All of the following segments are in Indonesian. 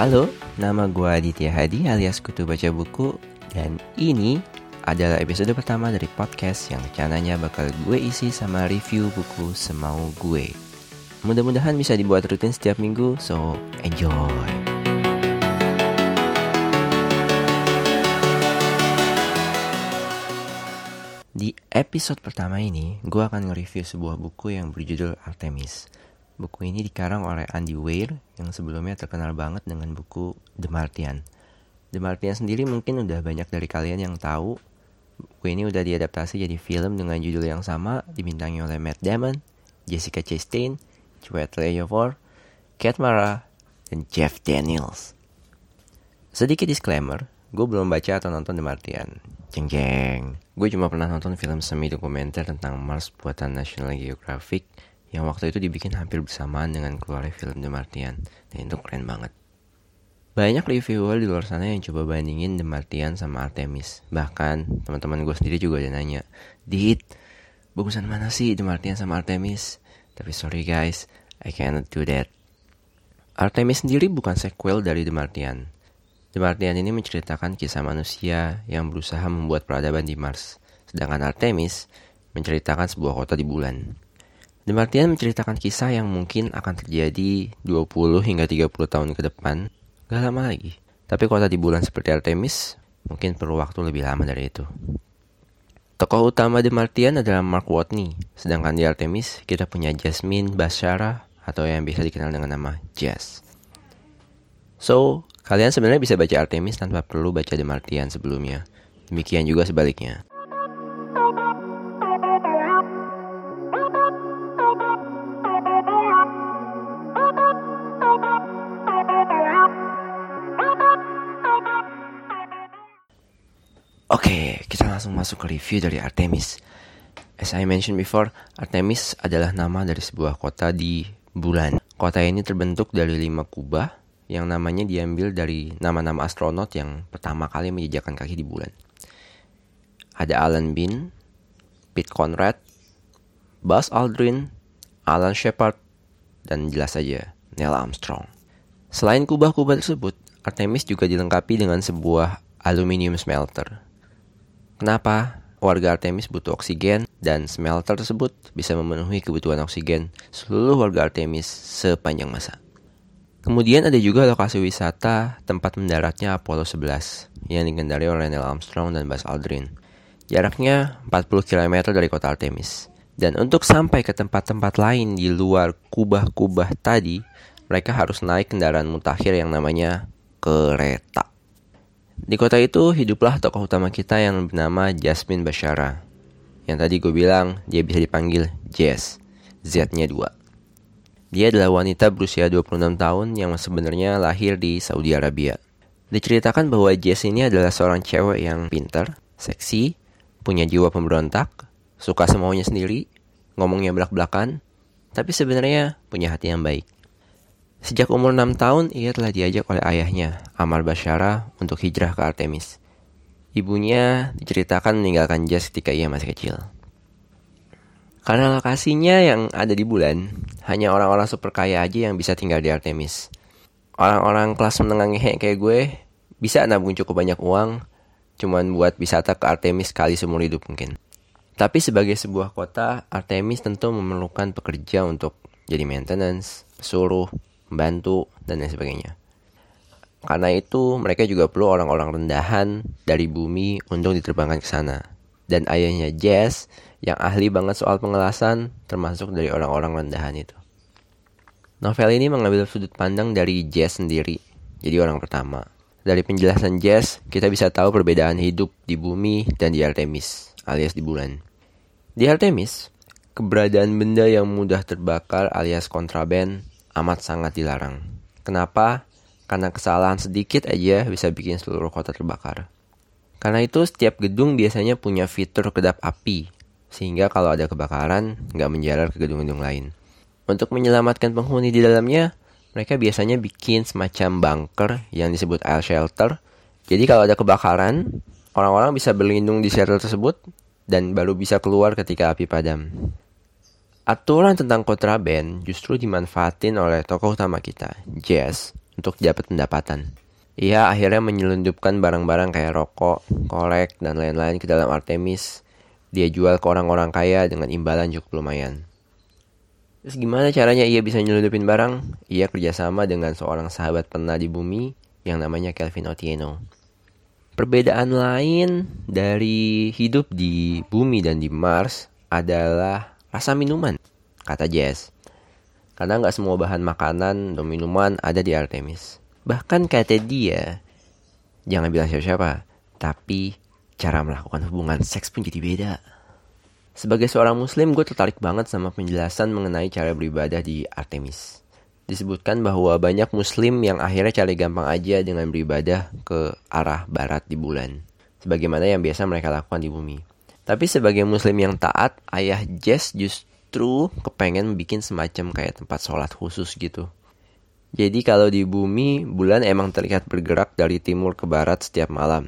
Halo, nama gue Aditya Hadi alias Kutu Baca Buku. Dan ini adalah episode pertama dari podcast yang rencananya bakal gue isi sama review buku semau gue. Mudah-mudahan bisa dibuat rutin setiap minggu, so enjoy. Di episode pertama ini, gue akan nge-review sebuah buku yang berjudul Artemis Buku ini dikarang oleh Andy Weir yang sebelumnya terkenal banget dengan buku The Martian. The Martian sendiri mungkin udah banyak dari kalian yang tahu. Buku ini udah diadaptasi jadi film dengan judul yang sama, dibintangi oleh Matt Damon, Jessica Chastain, Chiwetel Ejiofor, Kate Mara, dan Jeff Daniels. Sedikit disclaimer, gue belum baca atau nonton The Martian. Jeng jeng. Gue cuma pernah nonton film semi dokumenter tentang Mars buatan National Geographic yang waktu itu dibikin hampir bersamaan dengan keluarnya film The Martian dan itu keren banget. Banyak reviewer di luar sana yang coba bandingin The Martian sama Artemis. Bahkan teman-teman gue sendiri juga ada nanya, Dit, bagusan mana sih The Martian sama Artemis? Tapi sorry guys, I cannot do that. Artemis sendiri bukan sequel dari The Martian. The Martian ini menceritakan kisah manusia yang berusaha membuat peradaban di Mars. Sedangkan Artemis menceritakan sebuah kota di bulan. The Martian menceritakan kisah yang mungkin akan terjadi 20 hingga 30 tahun ke depan, gak lama lagi. Tapi kota di bulan seperti Artemis, mungkin perlu waktu lebih lama dari itu. Tokoh utama The Martian adalah Mark Watney, sedangkan di Artemis kita punya Jasmine Bashara atau yang bisa dikenal dengan nama Jazz. So, kalian sebenarnya bisa baca Artemis tanpa perlu baca The Martian sebelumnya. Demikian juga sebaliknya. Langsung masuk ke review dari Artemis. As I mentioned before, Artemis adalah nama dari sebuah kota di bulan. Kota ini terbentuk dari lima kubah yang namanya diambil dari nama-nama astronot yang pertama kali menjejakkan kaki di bulan. Ada Alan Bean, Pete Conrad, Buzz Aldrin, Alan Shepard, dan jelas saja Neil Armstrong. Selain kubah-kubah tersebut, Artemis juga dilengkapi dengan sebuah aluminium smelter Kenapa warga Artemis butuh oksigen dan smelter tersebut bisa memenuhi kebutuhan oksigen seluruh warga Artemis sepanjang masa. Kemudian ada juga lokasi wisata tempat mendaratnya Apollo 11 yang dikendari oleh Neil Armstrong dan Buzz Aldrin. Jaraknya 40 km dari kota Artemis. Dan untuk sampai ke tempat-tempat lain di luar kubah-kubah tadi, mereka harus naik kendaraan mutakhir yang namanya kereta. Di kota itu hiduplah tokoh utama kita yang bernama Jasmine Bashara. Yang tadi gue bilang dia bisa dipanggil Jess, Z-nya 2. Dia adalah wanita berusia 26 tahun yang sebenarnya lahir di Saudi Arabia. Diceritakan bahwa Jess ini adalah seorang cewek yang pintar, seksi, punya jiwa pemberontak, suka semaunya sendiri, ngomongnya belak-belakan, tapi sebenarnya punya hati yang baik. Sejak umur 6 tahun, ia telah diajak oleh ayahnya, Amar Bashara, untuk hijrah ke Artemis. Ibunya diceritakan meninggalkan Jazz ketika ia masih kecil. Karena lokasinya yang ada di bulan, hanya orang-orang super kaya aja yang bisa tinggal di Artemis. Orang-orang kelas menengah ngehe kayak gue bisa nabung cukup banyak uang cuman buat wisata ke Artemis kali seumur hidup mungkin. Tapi sebagai sebuah kota, Artemis tentu memerlukan pekerja untuk jadi maintenance, pesuruh, membantu, dan lain sebagainya. Karena itu, mereka juga perlu orang-orang rendahan dari bumi untuk diterbangkan ke sana. Dan ayahnya Jess, yang ahli banget soal pengelasan, termasuk dari orang-orang rendahan itu. Novel ini mengambil sudut pandang dari Jess sendiri, jadi orang pertama. Dari penjelasan Jess, kita bisa tahu perbedaan hidup di bumi dan di Artemis, alias di bulan. Di Artemis, keberadaan benda yang mudah terbakar alias kontraben amat sangat dilarang. Kenapa? Karena kesalahan sedikit aja bisa bikin seluruh kota terbakar. Karena itu setiap gedung biasanya punya fitur kedap api, sehingga kalau ada kebakaran nggak menjalar ke gedung-gedung lain. Untuk menyelamatkan penghuni di dalamnya, mereka biasanya bikin semacam bunker yang disebut air shelter. Jadi kalau ada kebakaran, orang-orang bisa berlindung di shelter tersebut dan baru bisa keluar ketika api padam. Aturan tentang kontraben justru dimanfaatin oleh tokoh utama kita, Jazz, untuk dapat pendapatan. Ia akhirnya menyelundupkan barang-barang kayak rokok, kolek, dan lain-lain ke dalam Artemis. Dia jual ke orang-orang kaya dengan imbalan cukup lumayan. Terus gimana caranya ia bisa nyelundupin barang? Ia kerjasama dengan seorang sahabat pernah di bumi yang namanya Kelvin Otieno. Perbedaan lain dari hidup di bumi dan di Mars adalah rasa minuman, kata Jess. Karena nggak semua bahan makanan atau minuman ada di Artemis. Bahkan kata dia, jangan bilang siapa-siapa, tapi cara melakukan hubungan seks pun jadi beda. Sebagai seorang muslim, gue tertarik banget sama penjelasan mengenai cara beribadah di Artemis. Disebutkan bahwa banyak muslim yang akhirnya cari gampang aja dengan beribadah ke arah barat di bulan. Sebagaimana yang biasa mereka lakukan di bumi. Tapi sebagai muslim yang taat, ayah Jess justru kepengen bikin semacam kayak tempat sholat khusus gitu. Jadi kalau di bumi, bulan emang terlihat bergerak dari timur ke barat setiap malam.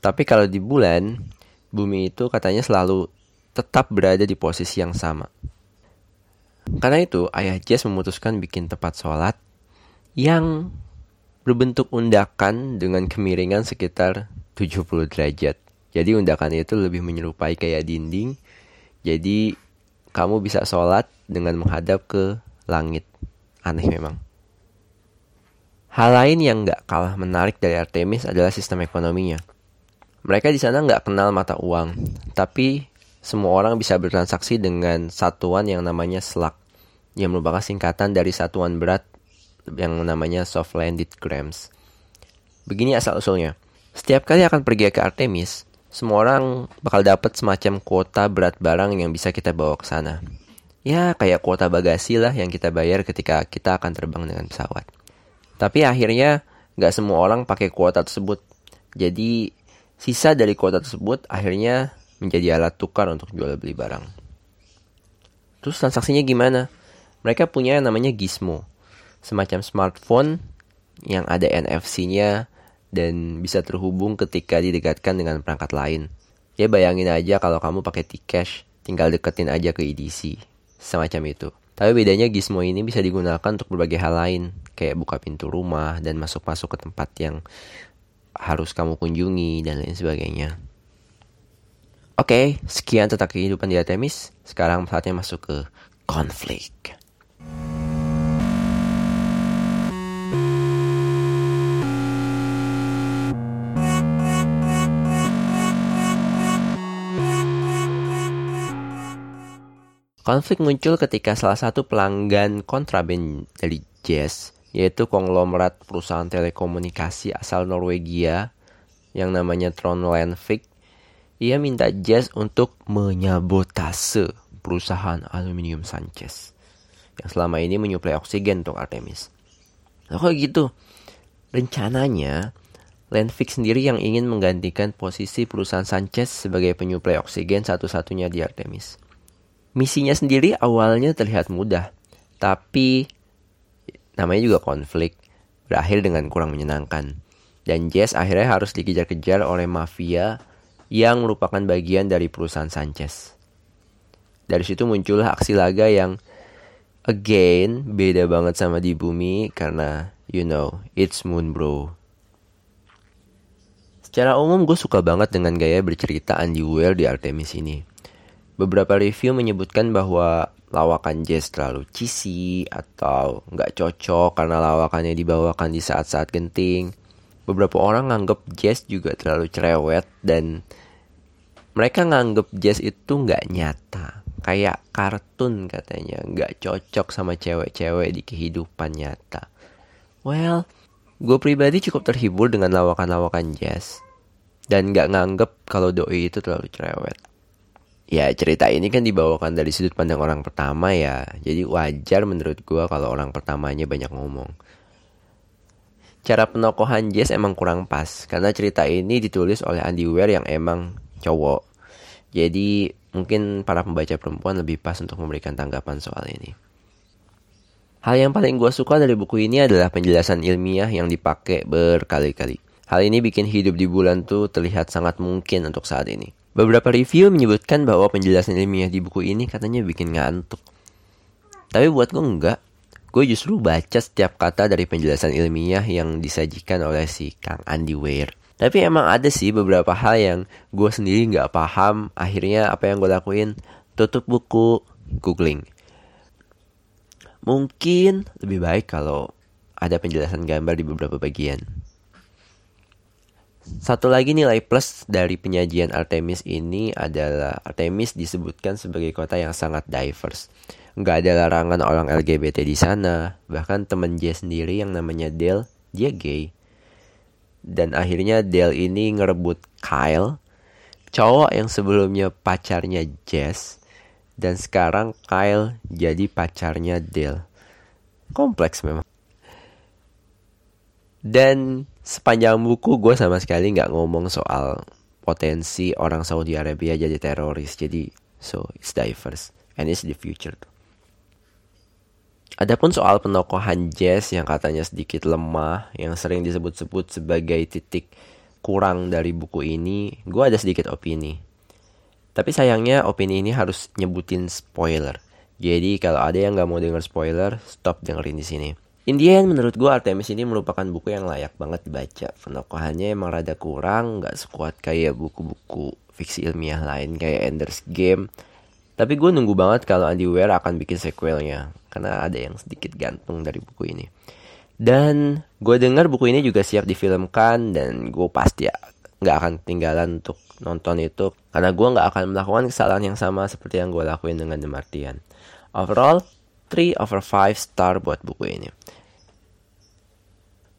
Tapi kalau di bulan, bumi itu katanya selalu tetap berada di posisi yang sama. Karena itu, ayah Jess memutuskan bikin tempat sholat yang berbentuk undakan dengan kemiringan sekitar 70 derajat. Jadi undakan itu lebih menyerupai kayak dinding. Jadi kamu bisa sholat dengan menghadap ke langit. Aneh memang. Hal lain yang gak kalah menarik dari Artemis adalah sistem ekonominya. Mereka di sana nggak kenal mata uang, tapi semua orang bisa bertransaksi dengan satuan yang namanya slug, yang merupakan singkatan dari satuan berat yang namanya soft landed grams. Begini asal usulnya. Setiap kali akan pergi ke Artemis, semua orang bakal dapat semacam kuota berat barang yang bisa kita bawa ke sana. Ya, kayak kuota bagasi lah yang kita bayar ketika kita akan terbang dengan pesawat. Tapi akhirnya nggak semua orang pakai kuota tersebut. Jadi sisa dari kuota tersebut akhirnya menjadi alat tukar untuk jual beli barang. Terus transaksinya gimana? Mereka punya yang namanya Gizmo. Semacam smartphone yang ada NFC-nya dan bisa terhubung ketika didekatkan dengan perangkat lain. Ya bayangin aja kalau kamu pakai T-Cash, tinggal deketin aja ke EDC. Semacam itu. Tapi bedanya Gizmo ini bisa digunakan untuk berbagai hal lain, kayak buka pintu rumah dan masuk-masuk ke tempat yang harus kamu kunjungi dan lain sebagainya. Oke, sekian tentang kehidupan di Artemis. Sekarang saatnya masuk ke konflik. Konflik muncul ketika salah satu pelanggan kontraben dari Jazz, yaitu konglomerat perusahaan telekomunikasi asal Norwegia yang namanya Trond Landvik, ia minta Jazz untuk menyabotase perusahaan aluminium Sanchez yang selama ini menyuplai oksigen untuk Artemis. Nah, kok gitu? Rencananya, Landvik sendiri yang ingin menggantikan posisi perusahaan Sanchez sebagai penyuplai oksigen satu-satunya di Artemis. Misinya sendiri awalnya terlihat mudah, tapi namanya juga konflik, berakhir dengan kurang menyenangkan. Dan Jess akhirnya harus dikejar-kejar oleh mafia yang merupakan bagian dari perusahaan Sanchez. Dari situ muncullah aksi laga yang again beda banget sama di bumi karena you know, it's moon bro. Secara umum gue suka banget dengan gaya bercerita Andy Weir di Artemis ini. Beberapa review menyebutkan bahwa lawakan Jazz terlalu cheesy atau nggak cocok karena lawakannya dibawakan di saat-saat genting. Beberapa orang nganggep Jazz juga terlalu cerewet dan mereka nganggep Jazz itu nggak nyata. Kayak kartun katanya, nggak cocok sama cewek-cewek di kehidupan nyata. Well, gue pribadi cukup terhibur dengan lawakan-lawakan Jazz. Dan nggak nganggep kalau doi itu terlalu cerewet ya cerita ini kan dibawakan dari sudut pandang orang pertama ya jadi wajar menurut gue kalau orang pertamanya banyak ngomong cara penokohan Jess emang kurang pas karena cerita ini ditulis oleh Andy Weir yang emang cowok jadi mungkin para pembaca perempuan lebih pas untuk memberikan tanggapan soal ini Hal yang paling gue suka dari buku ini adalah penjelasan ilmiah yang dipakai berkali-kali. Hal ini bikin hidup di bulan tuh terlihat sangat mungkin untuk saat ini. Beberapa review menyebutkan bahwa penjelasan ilmiah di buku ini katanya bikin ngantuk. Tapi buat gue enggak. Gue justru baca setiap kata dari penjelasan ilmiah yang disajikan oleh si Kang Andy Weir. Tapi emang ada sih beberapa hal yang gue sendiri nggak paham. Akhirnya apa yang gue lakuin? Tutup buku, googling. Mungkin lebih baik kalau ada penjelasan gambar di beberapa bagian. Satu lagi nilai plus dari penyajian Artemis ini adalah Artemis disebutkan sebagai kota yang sangat diverse. Nggak ada larangan orang LGBT di sana, bahkan temen J sendiri yang namanya Dale, dia gay. Dan akhirnya Dale ini ngerebut Kyle, cowok yang sebelumnya pacarnya Jess, dan sekarang Kyle jadi pacarnya Dale. Kompleks memang. Dan sepanjang buku gue sama sekali nggak ngomong soal potensi orang Saudi Arabia jadi teroris. Jadi so it's diverse and it's the future. Adapun soal penokohan Jazz yang katanya sedikit lemah, yang sering disebut-sebut sebagai titik kurang dari buku ini, gue ada sedikit opini. Tapi sayangnya opini ini harus nyebutin spoiler. Jadi kalau ada yang nggak mau denger spoiler, stop dengerin di sini. In the end, menurut gue Artemis ini merupakan buku yang layak banget dibaca. Penokohannya emang rada kurang, gak sekuat kayak buku-buku fiksi ilmiah lain kayak Ender's Game. Tapi gue nunggu banget kalau Andy Weir akan bikin sequelnya, karena ada yang sedikit gantung dari buku ini. Dan gue dengar buku ini juga siap difilmkan dan gue pasti gak akan tinggalan untuk nonton itu karena gue gak akan melakukan kesalahan yang sama seperti yang gue lakuin dengan The Martian. Overall, 3 over 5 star buat buku ini.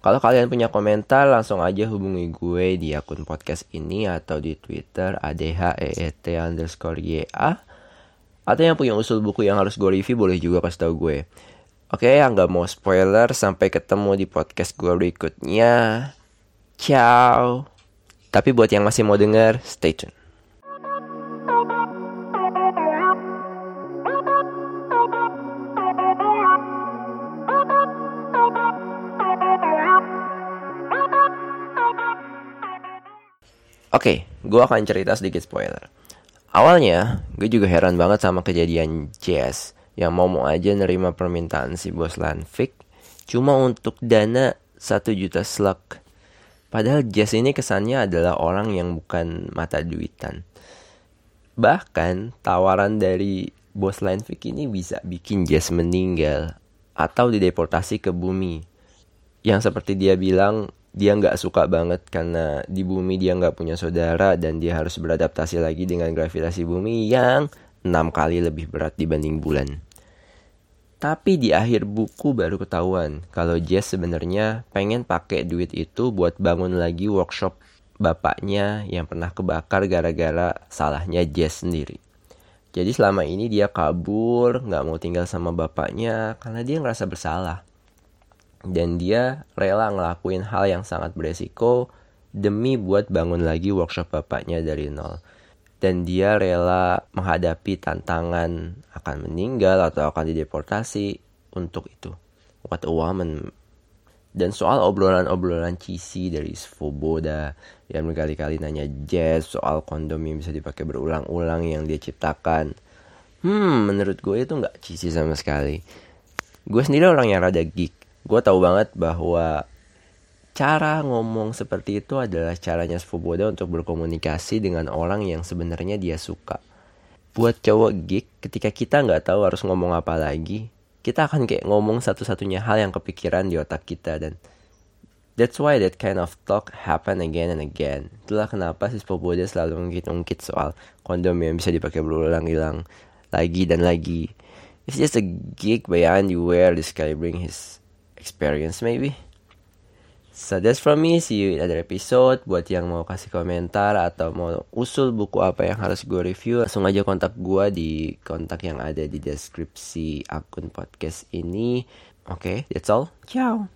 Kalau kalian punya komentar, langsung aja hubungi gue di akun podcast ini atau di Twitter adheet underscore ya. Atau yang punya usul buku yang harus gue review boleh juga kasih tau gue. Oke, yang gak mau spoiler, sampai ketemu di podcast gue berikutnya. Ciao. Tapi buat yang masih mau denger, stay tune. Oke, okay, gue akan cerita sedikit spoiler. Awalnya, gue juga heran banget sama kejadian Jazz yang mau-mau aja nerima permintaan si bos Lanfik cuma untuk dana 1 juta slug. Padahal Jazz ini kesannya adalah orang yang bukan mata duitan. Bahkan tawaran dari bos Lanfik ini bisa bikin Jazz meninggal atau dideportasi ke bumi. Yang seperti dia bilang, dia nggak suka banget karena di bumi dia nggak punya saudara dan dia harus beradaptasi lagi dengan gravitasi bumi yang enam kali lebih berat dibanding bulan. Tapi di akhir buku baru ketahuan kalau Jess sebenarnya pengen pakai duit itu buat bangun lagi workshop bapaknya yang pernah kebakar gara-gara salahnya Jess sendiri. Jadi selama ini dia kabur, nggak mau tinggal sama bapaknya karena dia ngerasa bersalah dan dia rela ngelakuin hal yang sangat beresiko demi buat bangun lagi workshop bapaknya dari nol. Dan dia rela menghadapi tantangan akan meninggal atau akan dideportasi untuk itu. What a woman. Dan soal obrolan-obrolan cheesy dari Svoboda yang berkali-kali nanya Jazz soal kondom yang bisa dipakai berulang-ulang yang dia ciptakan. Hmm, menurut gue itu nggak cheesy sama sekali. Gue sendiri orang yang rada geek gue tahu banget bahwa cara ngomong seperti itu adalah caranya Svoboda untuk berkomunikasi dengan orang yang sebenarnya dia suka. Buat cowok geek, ketika kita nggak tahu harus ngomong apa lagi, kita akan kayak ngomong satu-satunya hal yang kepikiran di otak kita dan that's why that kind of talk happen again and again. Itulah kenapa si Svoboda selalu ngungkit-ungkit soal kondom yang bisa dipakai berulang-ulang lagi dan lagi. It's just a gig by Andy Ware this guy bring his experience maybe. So that's from me. See you in other episode. Buat yang mau kasih komentar atau mau usul buku apa yang harus gue review, langsung aja kontak gue di kontak yang ada di deskripsi akun podcast ini. Oke, okay, that's all. Ciao.